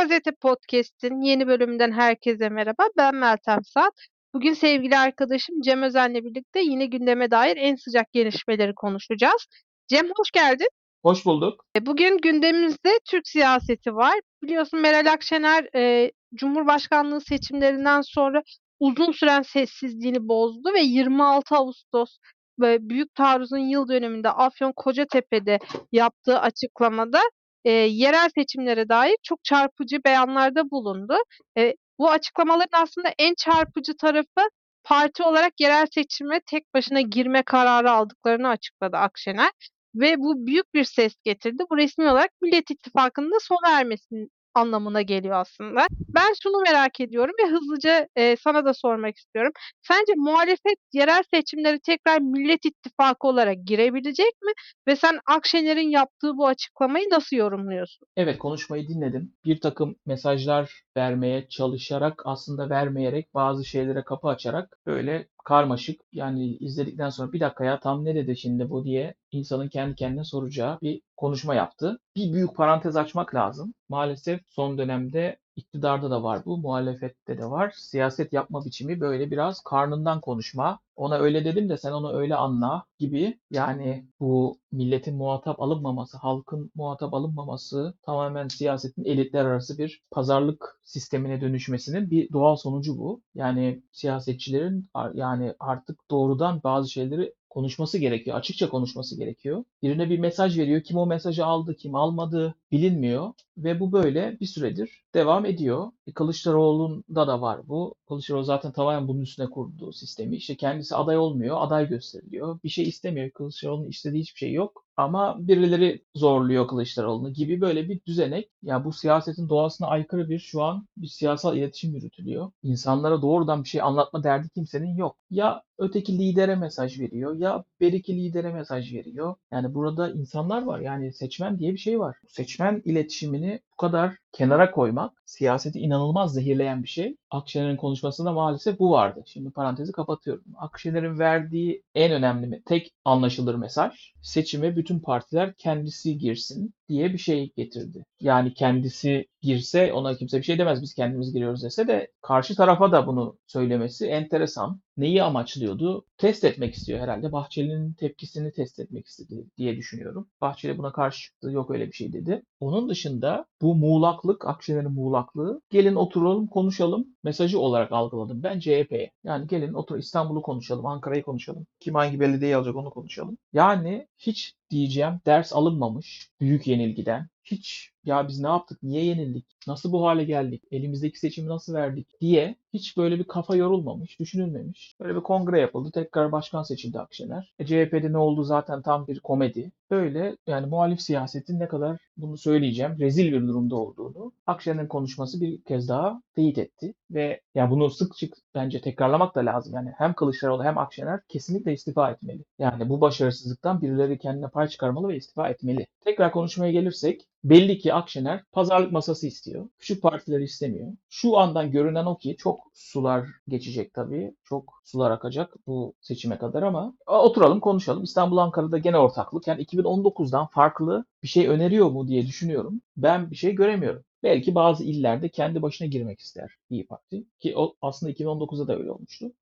Gazete Podcast'in yeni bölümünden herkese merhaba. Ben Meltem Saat. Bugün sevgili arkadaşım Cem Özen'le birlikte yine gündeme dair en sıcak gelişmeleri konuşacağız. Cem hoş geldin. Hoş bulduk. E, bugün gündemimizde Türk siyaseti var. Biliyorsun Meral Akşener e, Cumhurbaşkanlığı seçimlerinden sonra uzun süren sessizliğini bozdu ve 26 Ağustos ve Büyük Taarruz'un yıl dönümünde Afyon Kocatepe'de yaptığı açıklamada e, yerel seçimlere dair çok çarpıcı beyanlarda bulundu. E, bu açıklamaların aslında en çarpıcı tarafı parti olarak yerel seçime tek başına girme kararı aldıklarını açıkladı Akşener. Ve bu büyük bir ses getirdi. Bu resmi olarak Millet İttifakı'nın da sona ermesinin anlamına geliyor aslında. Ben şunu merak ediyorum ve hızlıca e, sana da sormak istiyorum. Sence muhalefet yerel seçimleri tekrar Millet İttifakı olarak girebilecek mi? Ve sen Akşener'in yaptığı bu açıklamayı nasıl yorumluyorsun? Evet konuşmayı dinledim. Bir takım mesajlar vermeye çalışarak aslında vermeyerek bazı şeylere kapı açarak böyle karmaşık yani izledikten sonra bir dakika ya tam ne dedi şimdi bu diye insanın kendi kendine soracağı bir konuşma yaptı. Bir büyük parantez açmak lazım. Maalesef son dönemde iktidarda da var bu, muhalefette de var. Siyaset yapma biçimi böyle biraz karnından konuşma. Ona öyle dedim de sen onu öyle anla gibi. Yani bu milletin muhatap alınmaması, halkın muhatap alınmaması tamamen siyasetin elitler arası bir pazarlık sistemine dönüşmesinin bir doğal sonucu bu. Yani siyasetçilerin yani artık doğrudan bazı şeyleri konuşması gerekiyor. Açıkça konuşması gerekiyor. Birine bir mesaj veriyor. Kim o mesajı aldı, kim almadı bilinmiyor. Ve bu böyle bir süredir devam ediyor. E, Kılıçdaroğlu'nda da var bu. Kılıçdaroğlu zaten tamamen bunun üstüne kurduğu sistemi. İşte kendisi aday olmuyor, aday gösteriliyor. Bir şey istemiyor. Kılıçdaroğlu'nun istediği hiçbir şey yok. Ama birileri zorluyor Kılıçdaroğlu'nu gibi böyle bir düzenek. Ya bu siyasetin doğasına aykırı bir şu an bir siyasal iletişim yürütülüyor. İnsanlara doğrudan bir şey anlatma derdi kimsenin yok. Ya öteki lidere mesaj veriyor ya beriki lidere mesaj veriyor. Yani burada insanlar var. Yani seçmen diye bir şey var. Seçmen iletişimini bu kadar kenara koymak siyaseti inanılmaz zehirleyen bir şey. Akşener'in konuşmasında maalesef bu vardı. Şimdi parantezi kapatıyorum. Akşener'in verdiği en önemli tek anlaşılır mesaj seçime bütün partiler kendisi girsin diye bir şey getirdi. Yani kendisi girse ona kimse bir şey demez biz kendimiz giriyoruz dese de karşı tarafa da bunu söylemesi enteresan. Neyi amaçlıyordu? Test etmek istiyor herhalde. Bahçeli'nin tepkisini test etmek istedi diye düşünüyorum. Bahçeli buna karşı çıktı. Yok öyle bir şey dedi. Onun dışında bu muğlaklık, Akşener'in muğlaklığı gelin oturalım konuşalım mesajı olarak algıladım ben CHP'ye. Yani gelin otur İstanbul'u konuşalım, Ankara'yı konuşalım. Kim hangi belediyeyi alacak onu konuşalım. Yani hiç diyeceğim ders alınmamış büyük yenilgiden. Hiç ya biz ne yaptık, niye yenildik, nasıl bu hale geldik, elimizdeki seçimi nasıl verdik diye hiç böyle bir kafa yorulmamış, düşünülmemiş. Böyle bir kongre yapıldı. Tekrar başkan seçildi Akşener. E, CHP'de ne oldu zaten tam bir komedi. Böyle yani muhalif siyasetin ne kadar bunu söyleyeceğim rezil bir durumda olduğunu Akşener'in konuşması bir kez daha teyit etti. Ve ya bunu sık sık bence tekrarlamak da lazım. Yani hem Kılıçdaroğlu hem Akşener kesinlikle istifa etmeli. Yani bu başarısızlıktan birileri kendine pay çıkarmalı ve istifa etmeli. Tekrar konuşmaya gelirsek belli ki Akşener pazarlık masası istiyor. Küçük partileri istemiyor. Şu andan görünen o ki çok sular geçecek tabii. Çok sular akacak bu seçime kadar ama oturalım konuşalım. İstanbul Ankara'da gene ortaklık. Yani 2019'dan farklı bir şey öneriyor mu diye düşünüyorum. Ben bir şey göremiyorum. Belki bazı illerde kendi başına girmek ister İyi Parti. Ki o aslında 2019'da da öyle olmuştu.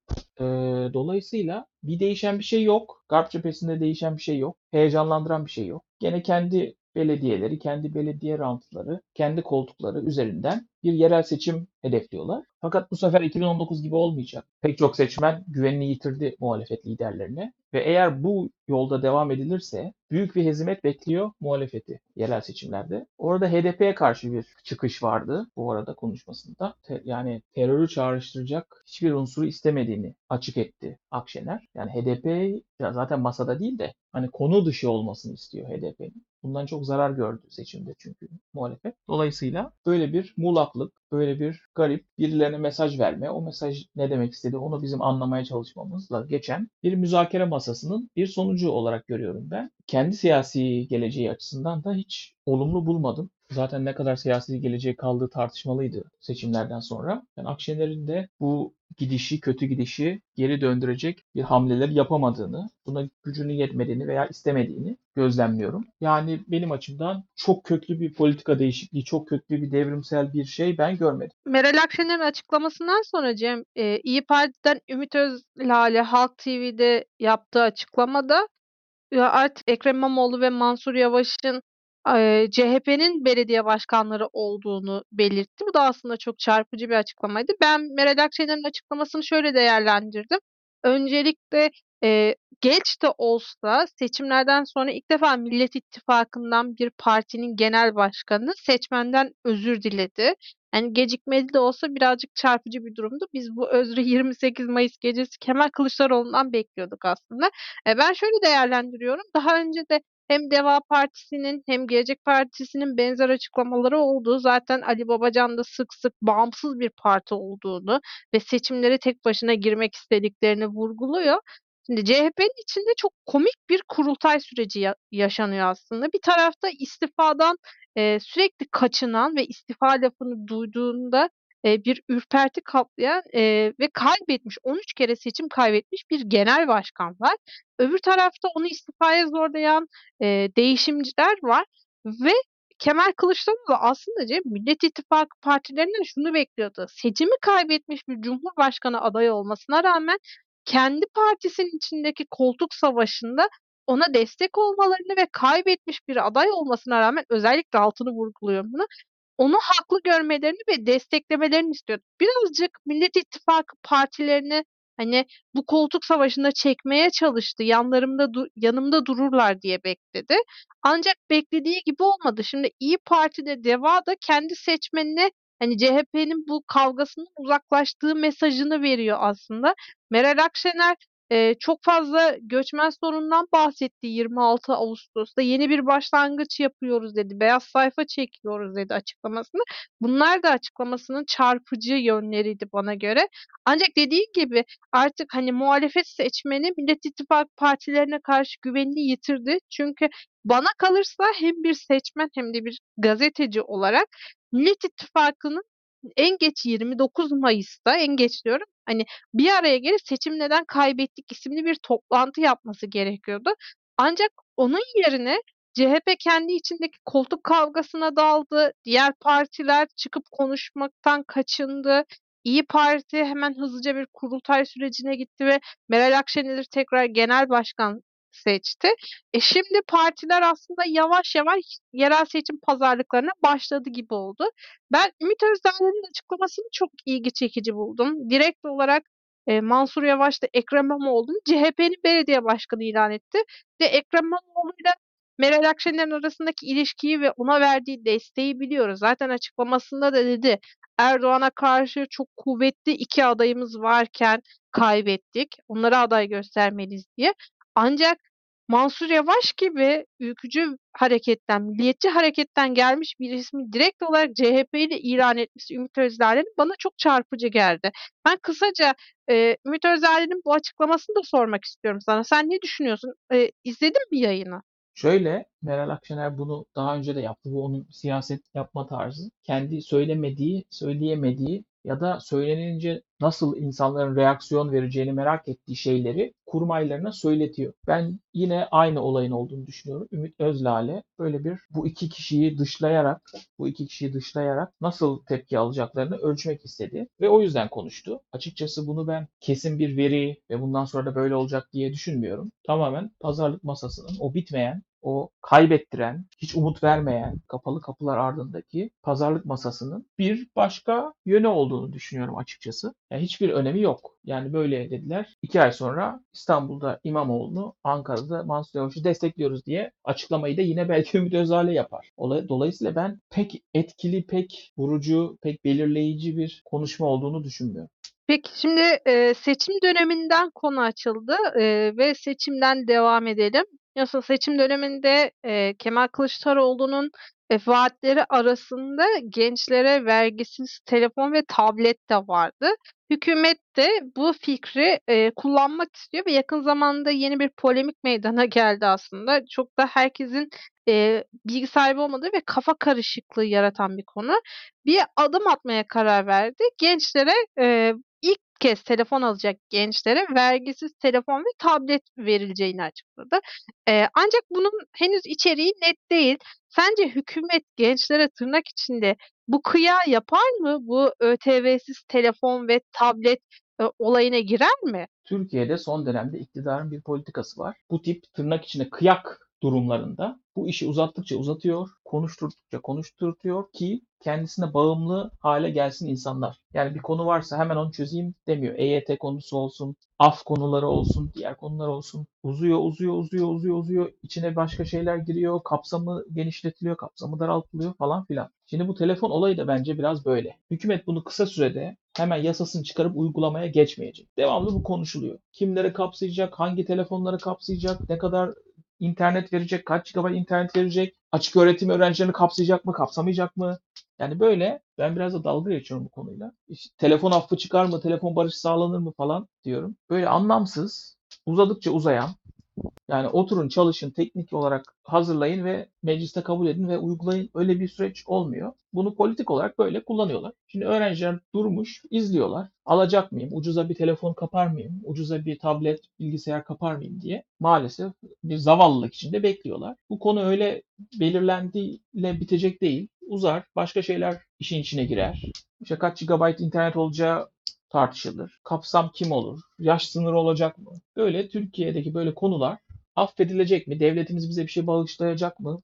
Ee, dolayısıyla bir değişen bir şey yok. Garp cephesinde değişen bir şey yok. Heyecanlandıran bir şey yok. Gene kendi belediyeleri, kendi belediye rantları, kendi koltukları üzerinden bir yerel seçim hedefliyorlar. Fakat bu sefer 2019 gibi olmayacak. Pek çok seçmen güvenini yitirdi muhalefet liderlerine ve eğer bu yolda devam edilirse büyük bir hezimet bekliyor muhalefeti yerel seçimlerde. Orada HDP'ye karşı bir çıkış vardı bu arada konuşmasında. Te- yani terörü çağrıştıracak hiçbir unsuru istemediğini açık etti Akşener. Yani HDP zaten masada değil de hani konu dışı olmasını istiyor HDP'nin. Bundan çok zarar gördü seçimde çünkü muhalefet. Dolayısıyla böyle bir muğlaklık, böyle bir garip birilerine mesaj verme, o mesaj ne demek istedi onu bizim anlamaya çalışmamızla geçen bir müzakere masasının bir sonucu olarak görüyorum ben. Kendi siyasi geleceği açısından da hiç olumlu bulmadım. Zaten ne kadar siyasi geleceği kaldığı tartışmalıydı seçimlerden sonra. Yani Akşener'in de bu gidişi, kötü gidişi geri döndürecek bir hamleler yapamadığını, buna gücünün yetmediğini veya istemediğini gözlemliyorum. Yani benim açımdan çok köklü bir politika değişikliği, çok köklü bir devrimsel bir şey ben görmedim. Meral Akşener'in açıklamasından sonra Cem, e, İyi Parti'den Ümit Özlale Halk TV'de yaptığı açıklamada ya artık Ekrem İmamoğlu ve Mansur Yavaş'ın eee, CHP'nin belediye başkanları olduğunu belirtti. Bu da aslında çok çarpıcı bir açıklamaydı. Ben Meral Akşener'in açıklamasını şöyle değerlendirdim. Öncelikle eee, geç de olsa seçimlerden sonra ilk defa Millet İttifakı'ndan bir partinin genel başkanı seçmenden özür diledi. Yani gecikmeli de olsa birazcık çarpıcı bir durumdu. Biz bu özrü 28 Mayıs gecesi Kemal Kılıçdaroğlu'ndan bekliyorduk aslında. E, ben şöyle değerlendiriyorum. Daha önce de hem Deva Partisi'nin hem Gelecek Partisi'nin benzer açıklamaları oldu. Zaten Ali Babacan da sık sık bağımsız bir parti olduğunu ve seçimlere tek başına girmek istediklerini vurguluyor. Şimdi CHP'nin içinde çok komik bir kurultay süreci ya- yaşanıyor aslında. Bir tarafta istifadan e, sürekli kaçınan ve istifa lafını duyduğunda bir ürperti kaplayan e, ve kaybetmiş 13 kere seçim kaybetmiş bir genel başkan var. Öbür tarafta onu istifaya zorlayan e, değişimciler var ve Kemal Kılıçdaroğlu aslında Cem Millet İttifakı partilerinden şunu bekliyordu. Seçimi kaybetmiş bir cumhurbaşkanı adayı olmasına rağmen kendi partisinin içindeki koltuk savaşında ona destek olmalarını ve kaybetmiş bir aday olmasına rağmen özellikle altını vurguluyorum bunu. Onu haklı görmelerini ve desteklemelerini istiyordu. Birazcık Millet İttifakı partilerini hani bu koltuk savaşında çekmeye çalıştı. Yanlarımda yanımda dururlar diye bekledi. Ancak beklediği gibi olmadı. Şimdi İyi Parti'de Deva da kendi seçmenine hani CHP'nin bu kavgasının uzaklaştığı mesajını veriyor aslında. Meral Akşener Eee, çok fazla göçmen sorunundan bahsetti 26 Ağustos'ta. Yeni bir başlangıç yapıyoruz dedi. Beyaz sayfa çekiyoruz dedi açıklamasını. Bunlar da açıklamasının çarpıcı yönleriydi bana göre. Ancak dediği gibi artık hani muhalefet seçmeni Millet İttifakı partilerine karşı güvenini yitirdi. Çünkü bana kalırsa hem bir seçmen hem de bir gazeteci olarak Millet İttifakı'nın en geç 29 Mayıs'ta en geç diyorum hani bir araya gelip "Seçim neden kaybettik?" isimli bir toplantı yapması gerekiyordu. Ancak onun yerine CHP kendi içindeki koltuk kavgasına daldı. Diğer partiler çıkıp konuşmaktan kaçındı. İyi Parti hemen hızlıca bir kurultay sürecine gitti ve Meral Akşener'i tekrar genel başkan seçti. E şimdi partiler aslında yavaş yavaş yerel seçim pazarlıklarına başladı gibi oldu. Ben Ümit Özdağ'ın açıklamasını çok ilgi çekici buldum. Direkt olarak e, Mansur Yavaş da Ekrem İmamoğlu'nu CHP'nin belediye başkanı ilan etti. Ve Ekrem İmamoğlu'yla Meral Akşener'in arasındaki ilişkiyi ve ona verdiği desteği biliyoruz. Zaten açıklamasında da dedi Erdoğan'a karşı çok kuvvetli iki adayımız varken kaybettik. Onlara aday göstermeliyiz diye. Ancak Mansur Yavaş gibi ülkücü hareketten, milliyetçi hareketten gelmiş bir ismi direkt olarak CHP'yle ilan etmesi Ümit Özdağ'ın bana çok çarpıcı geldi. Ben kısaca e, Ümit Özdağ'ın bu açıklamasını da sormak istiyorum sana. Sen ne düşünüyorsun? E, izledin mi yayını? Şöyle, Meral Akşener bunu daha önce de yaptı. Bu onun siyaset yapma tarzı. Kendi söylemediği, söyleyemediği ya da söylenince nasıl insanların reaksiyon vereceğini merak ettiği şeyleri kurmaylarına söyletiyor. Ben yine aynı olayın olduğunu düşünüyorum. Ümit Özlale böyle bir bu iki kişiyi dışlayarak, bu iki kişiyi dışlayarak nasıl tepki alacaklarını ölçmek istedi ve o yüzden konuştu. Açıkçası bunu ben kesin bir veri ve bundan sonra da böyle olacak diye düşünmüyorum. Tamamen pazarlık masasının o bitmeyen o kaybettiren, hiç umut vermeyen, kapalı kapılar ardındaki pazarlık masasının bir başka yönü olduğunu düşünüyorum açıkçası. Yani hiçbir önemi yok. Yani böyle dediler. İki ay sonra İstanbul'da İmamoğlu'nu, Ankara'da Mansur Yavaş'ı destekliyoruz diye açıklamayı da yine belki Ümit Özdağ'la yapar. Dolayısıyla ben pek etkili, pek vurucu, pek belirleyici bir konuşma olduğunu düşünmüyorum. Peki şimdi e, seçim döneminden konu açıldı e, ve seçimden devam edelim. Biliyorsun seçim döneminde e, Kemal Kılıçdaroğlu'nun eee, vaatleri arasında gençlere vergisiz telefon ve tablet de vardı. Hükümet de bu fikri, eee, kullanmak istiyor ve yakın zamanda yeni bir polemik meydana geldi aslında. Çok da herkesin, eee, bilgi sahibi olmadığı ve kafa karışıklığı yaratan bir konu. Bir adım atmaya karar verdi. Gençlere, eee, ilk kez telefon alacak gençlere vergisiz telefon ve tablet verileceğini açıkladı. Eee, ancak bunun henüz içeriği net değil. Sence hükümet gençlere tırnak içinde bu kıyağı yapar mı? Bu ÖTV'siz telefon ve tablet, eee, olayına girer mi? Türkiye'de son dönemde iktidarın bir politikası var. Bu tip tırnak içinde kıyak durumlarında bu işi uzattıkça uzatıyor, konuşturdukça konuşturtuyor ki kendisine bağımlı hale gelsin insanlar. Yani bir konu varsa hemen onu çözeyim demiyor. EYT konusu olsun, af konuları olsun, diğer konular olsun. Uzuyor, uzuyor, uzuyor, uzuyor, uzuyor. İçine başka şeyler giriyor, kapsamı genişletiliyor, kapsamı daraltılıyor falan filan. Şimdi bu telefon olayı da bence biraz böyle. Hükümet bunu kısa sürede hemen yasasını çıkarıp uygulamaya geçmeyecek. Devamlı bu konuşuluyor. Kimleri kapsayacak, hangi telefonları kapsayacak, ne kadar internet verecek, kaç GB internet verecek, açık öğretim öğrencilerini kapsayacak mı, kapsamayacak mı? Yani böyle ben biraz da dalga geçiyorum bu konuyla. İşte, telefon affı çıkar mı, telefon barış sağlanır mı falan diyorum. Böyle anlamsız, uzadıkça uzayan, yani oturun çalışın teknik olarak hazırlayın ve mecliste kabul edin ve uygulayın. Öyle bir süreç olmuyor. Bunu politik olarak böyle kullanıyorlar. Şimdi öğrenciler durmuş, izliyorlar. Alacak mıyım? Ucuza bir telefon kapar mıyım? Ucuza bir tablet, bilgisayar kapar mıyım diye. Maalesef bir zavallılık içinde bekliyorlar. Bu konu öyle belirlendiğiyle bitecek değil. Uzar, başka şeyler işin içine girer. İşte kaç GB internet olacağı tartışılır. Kapsam kim olur? Yaş sınırı olacak mı? Böyle Türkiye'deki böyle konular affedilecek mi? Devletimiz bize bir şey bağışlayacak mı?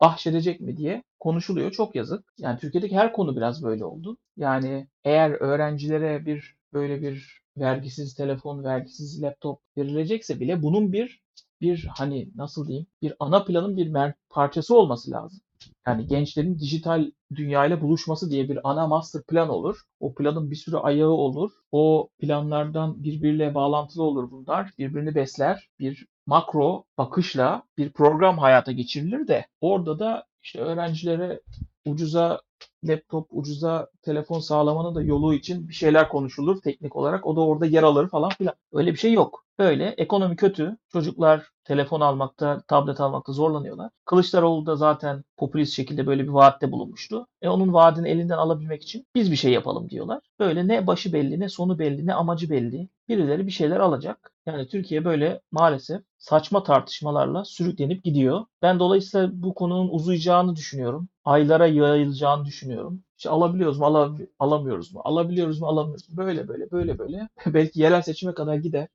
Bahşedecek mi diye konuşuluyor. Çok yazık. Yani Türkiye'deki her konu biraz böyle oldu. Yani eğer öğrencilere bir böyle bir vergisiz telefon, vergisiz laptop verilecekse bile bunun bir bir hani nasıl diyeyim bir ana planın bir parçası olması lazım. Yani gençlerin dijital dünyayla buluşması diye bir ana master plan olur. O planın bir sürü ayağı olur. O planlardan birbiriyle bağlantılı olur bunlar. Birbirini besler. Bir makro bakışla bir program hayata geçirilir de orada da işte öğrencilere ucuza laptop, ucuza telefon sağlamanın da yolu için bir şeyler konuşulur teknik olarak. O da orada yer alır falan filan. Öyle bir şey yok. Böyle ekonomi kötü. Çocuklar telefon almakta, tablet almakta zorlanıyorlar. Kılıçdaroğlu da zaten popülist şekilde böyle bir vaatte bulunmuştu. E onun vaadini elinden alabilmek için biz bir şey yapalım diyorlar. Böyle ne başı belli, ne sonu belli, ne amacı belli. Birileri bir şeyler alacak. Yani Türkiye böyle maalesef saçma tartışmalarla sürüklenip gidiyor. Ben dolayısıyla bu konunun uzayacağını düşünüyorum. Aylara yayılacağını düşünüyorum. İşte alabiliyoruz mu, ala, alamıyoruz mu? Alabiliyoruz mu, alamıyoruz mu? Böyle böyle böyle böyle. belki yerel seçime kadar gider.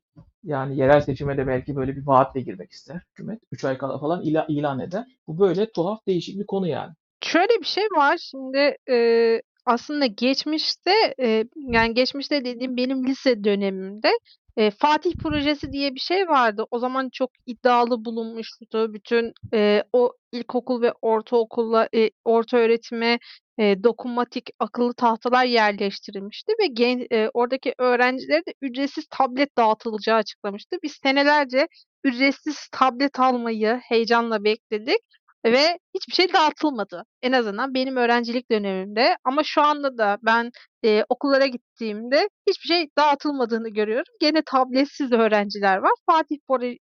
Yani yerel seçime de belki böyle bir vaatle girmek ister hükümet. 3 ay kala falan ilan, ilan eder. Bu böyle tuhaf değişik bir konu yani. Şöyle bir şey var. Şimdi e, aslında geçmişte e, yani geçmişte dediğim benim lise dönemimde e, Fatih projesi diye bir şey vardı. O zaman çok iddialı bulunmuştu. Bütün e, o ilkokul ve ortaokulla e, orta öğretime e, dokunmatik akıllı tahtalar yerleştirilmişti ve gen, e, oradaki öğrencilere de ücretsiz tablet dağıtılacağı açıklamıştı. Biz senelerce ücretsiz tablet almayı heyecanla bekledik ve hiçbir şey dağıtılmadı. En azından benim öğrencilik dönemimde ama şu anda da ben e, okullara gittiğimde hiçbir şey dağıtılmadığını görüyorum. Gene tabletsiz öğrenciler var. Fatih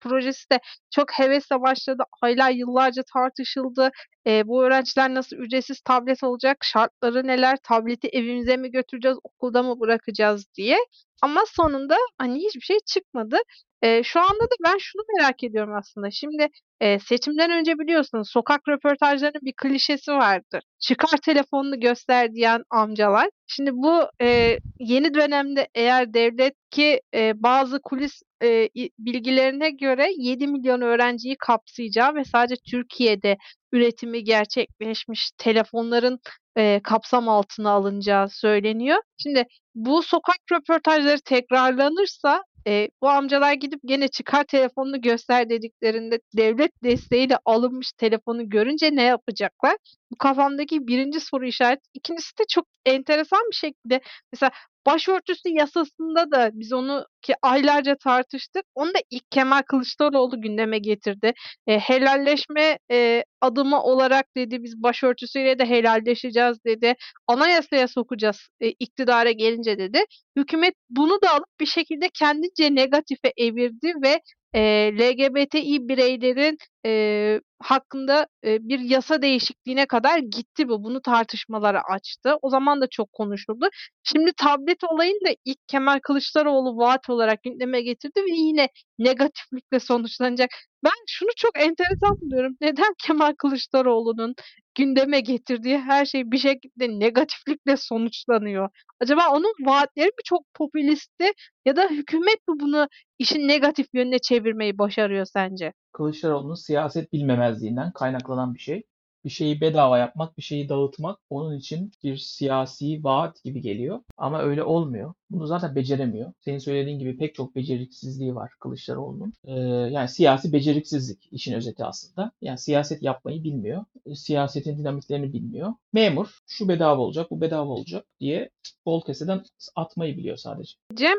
projesi de çok hevesle başladı. Aylar yıllarca tartışıldı. E, bu öğrenciler nasıl ücretsiz tablet alacak? Şartları neler? Tableti evimize mi götüreceğiz? Okulda mı bırakacağız diye. Ama sonunda hani hiçbir şey çıkmadı. E, şu anda da ben şunu merak ediyorum aslında. Şimdi e, seçimden önce biliyorsunuz sokak röportajlarının bir klişesi vardır. Çıkar telefonunu göster diyen amcalar. Şimdi bu e, yeni dönemde eğer devlet ki e, bazı kulis e, bilgilerine göre 7 milyon öğrenciyi kapsayacağı ve sadece Türkiye'de üretimi gerçekleşmiş telefonların e, kapsam altına alınacağı söyleniyor. Şimdi bu sokak röportajları tekrarlanırsa e, bu amcalar gidip gene çıkar telefonunu göster dediklerinde devlet desteğiyle alınmış telefonu görünce ne yapacaklar? Bu kafamdaki birinci soru işareti. İkincisi de çok enteresan bir şekilde mesela Başörtüsü yasasında da biz onu ki aylarca tartıştık. Onu da ilk Kemal Kılıçdaroğlu gündeme getirdi. E, helalleşme e, adımı olarak dedi biz başörtüsüyle de helalleşeceğiz dedi. Anayasaya sokacağız e, iktidara gelince dedi. Hükümet bunu da alıp bir şekilde kendince negatife evirdi ve e, LGBTİ bireylerin e, hakkında e, bir yasa değişikliğine kadar gitti bu. Bunu tartışmalara açtı. O zaman da çok konuşuldu. Şimdi tablet olayını da ilk Kemal Kılıçdaroğlu vaat olarak gündeme getirdi ve yine negatiflikle sonuçlanacak. Ben şunu çok enteresan buluyorum. Neden Kemal Kılıçdaroğlu'nun gündeme getirdiği her şey bir şekilde negatiflikle sonuçlanıyor? Acaba onun vaatleri mi çok popülistti ya da hükümet mi bunu işin negatif yönüne çevirmeyi başarıyor sence? Kılıçdaroğlu'nun siyaset bilmemezliğinden kaynaklanan bir şey. Bir şeyi bedava yapmak, bir şeyi dağıtmak onun için bir siyasi vaat gibi geliyor. Ama öyle olmuyor. Bunu zaten beceremiyor. Senin söylediğin gibi pek çok beceriksizliği var Kılıçdaroğlu'nun. Ee, yani siyasi beceriksizlik işin özeti aslında. Yani siyaset yapmayı bilmiyor. Siyasetin dinamiklerini bilmiyor. Memur şu bedava olacak, bu bedava olacak diye bol keseden atmayı biliyor sadece. Cem,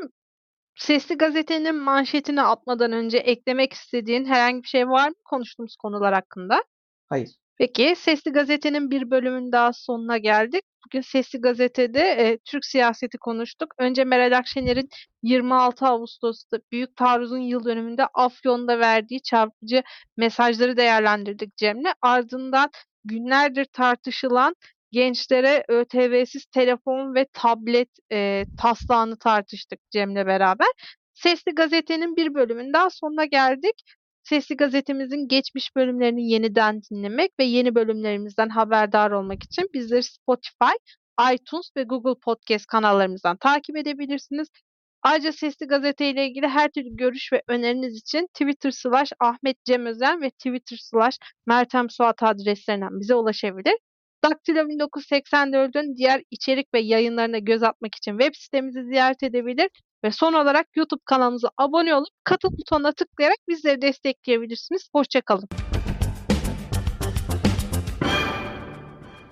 Sesli Gazete'nin manşetini atmadan önce eklemek istediğin herhangi bir şey var mı konuştuğumuz konular hakkında? Hayır. Peki, Sesli Gazete'nin bir bölümünün daha sonuna geldik. Bugün Sesli Gazete'de e, Türk siyaseti konuştuk. Önce Meral Akşener'in 26 Ağustos'ta Büyük Taarruz'un yıl dönümünde Afyon'da verdiği çarpıcı mesajları değerlendirdik Cem'le. Ardından günlerdir tartışılan gençlere ÖTV'siz telefon ve tablet e, taslağını tartıştık Cem'le beraber. Sesli Gazete'nin bir bölümünün daha sonuna geldik. Sesli Gazetemizin geçmiş bölümlerini yeniden dinlemek ve yeni bölümlerimizden haberdar olmak için bizleri Spotify, iTunes ve Google Podcast kanallarımızdan takip edebilirsiniz. Ayrıca Sesli Gazete ile ilgili her türlü görüş ve öneriniz için Twitter slash Ahmet Cem Özen ve Twitter slash Mertem Suat adreslerinden bize ulaşabilir. Daktilo 1984'ün diğer içerik ve yayınlarına göz atmak için web sitemizi ziyaret edebilir ve son olarak YouTube kanalımıza abone olup katıl butonuna tıklayarak bizleri destekleyebilirsiniz. Hoşçakalın.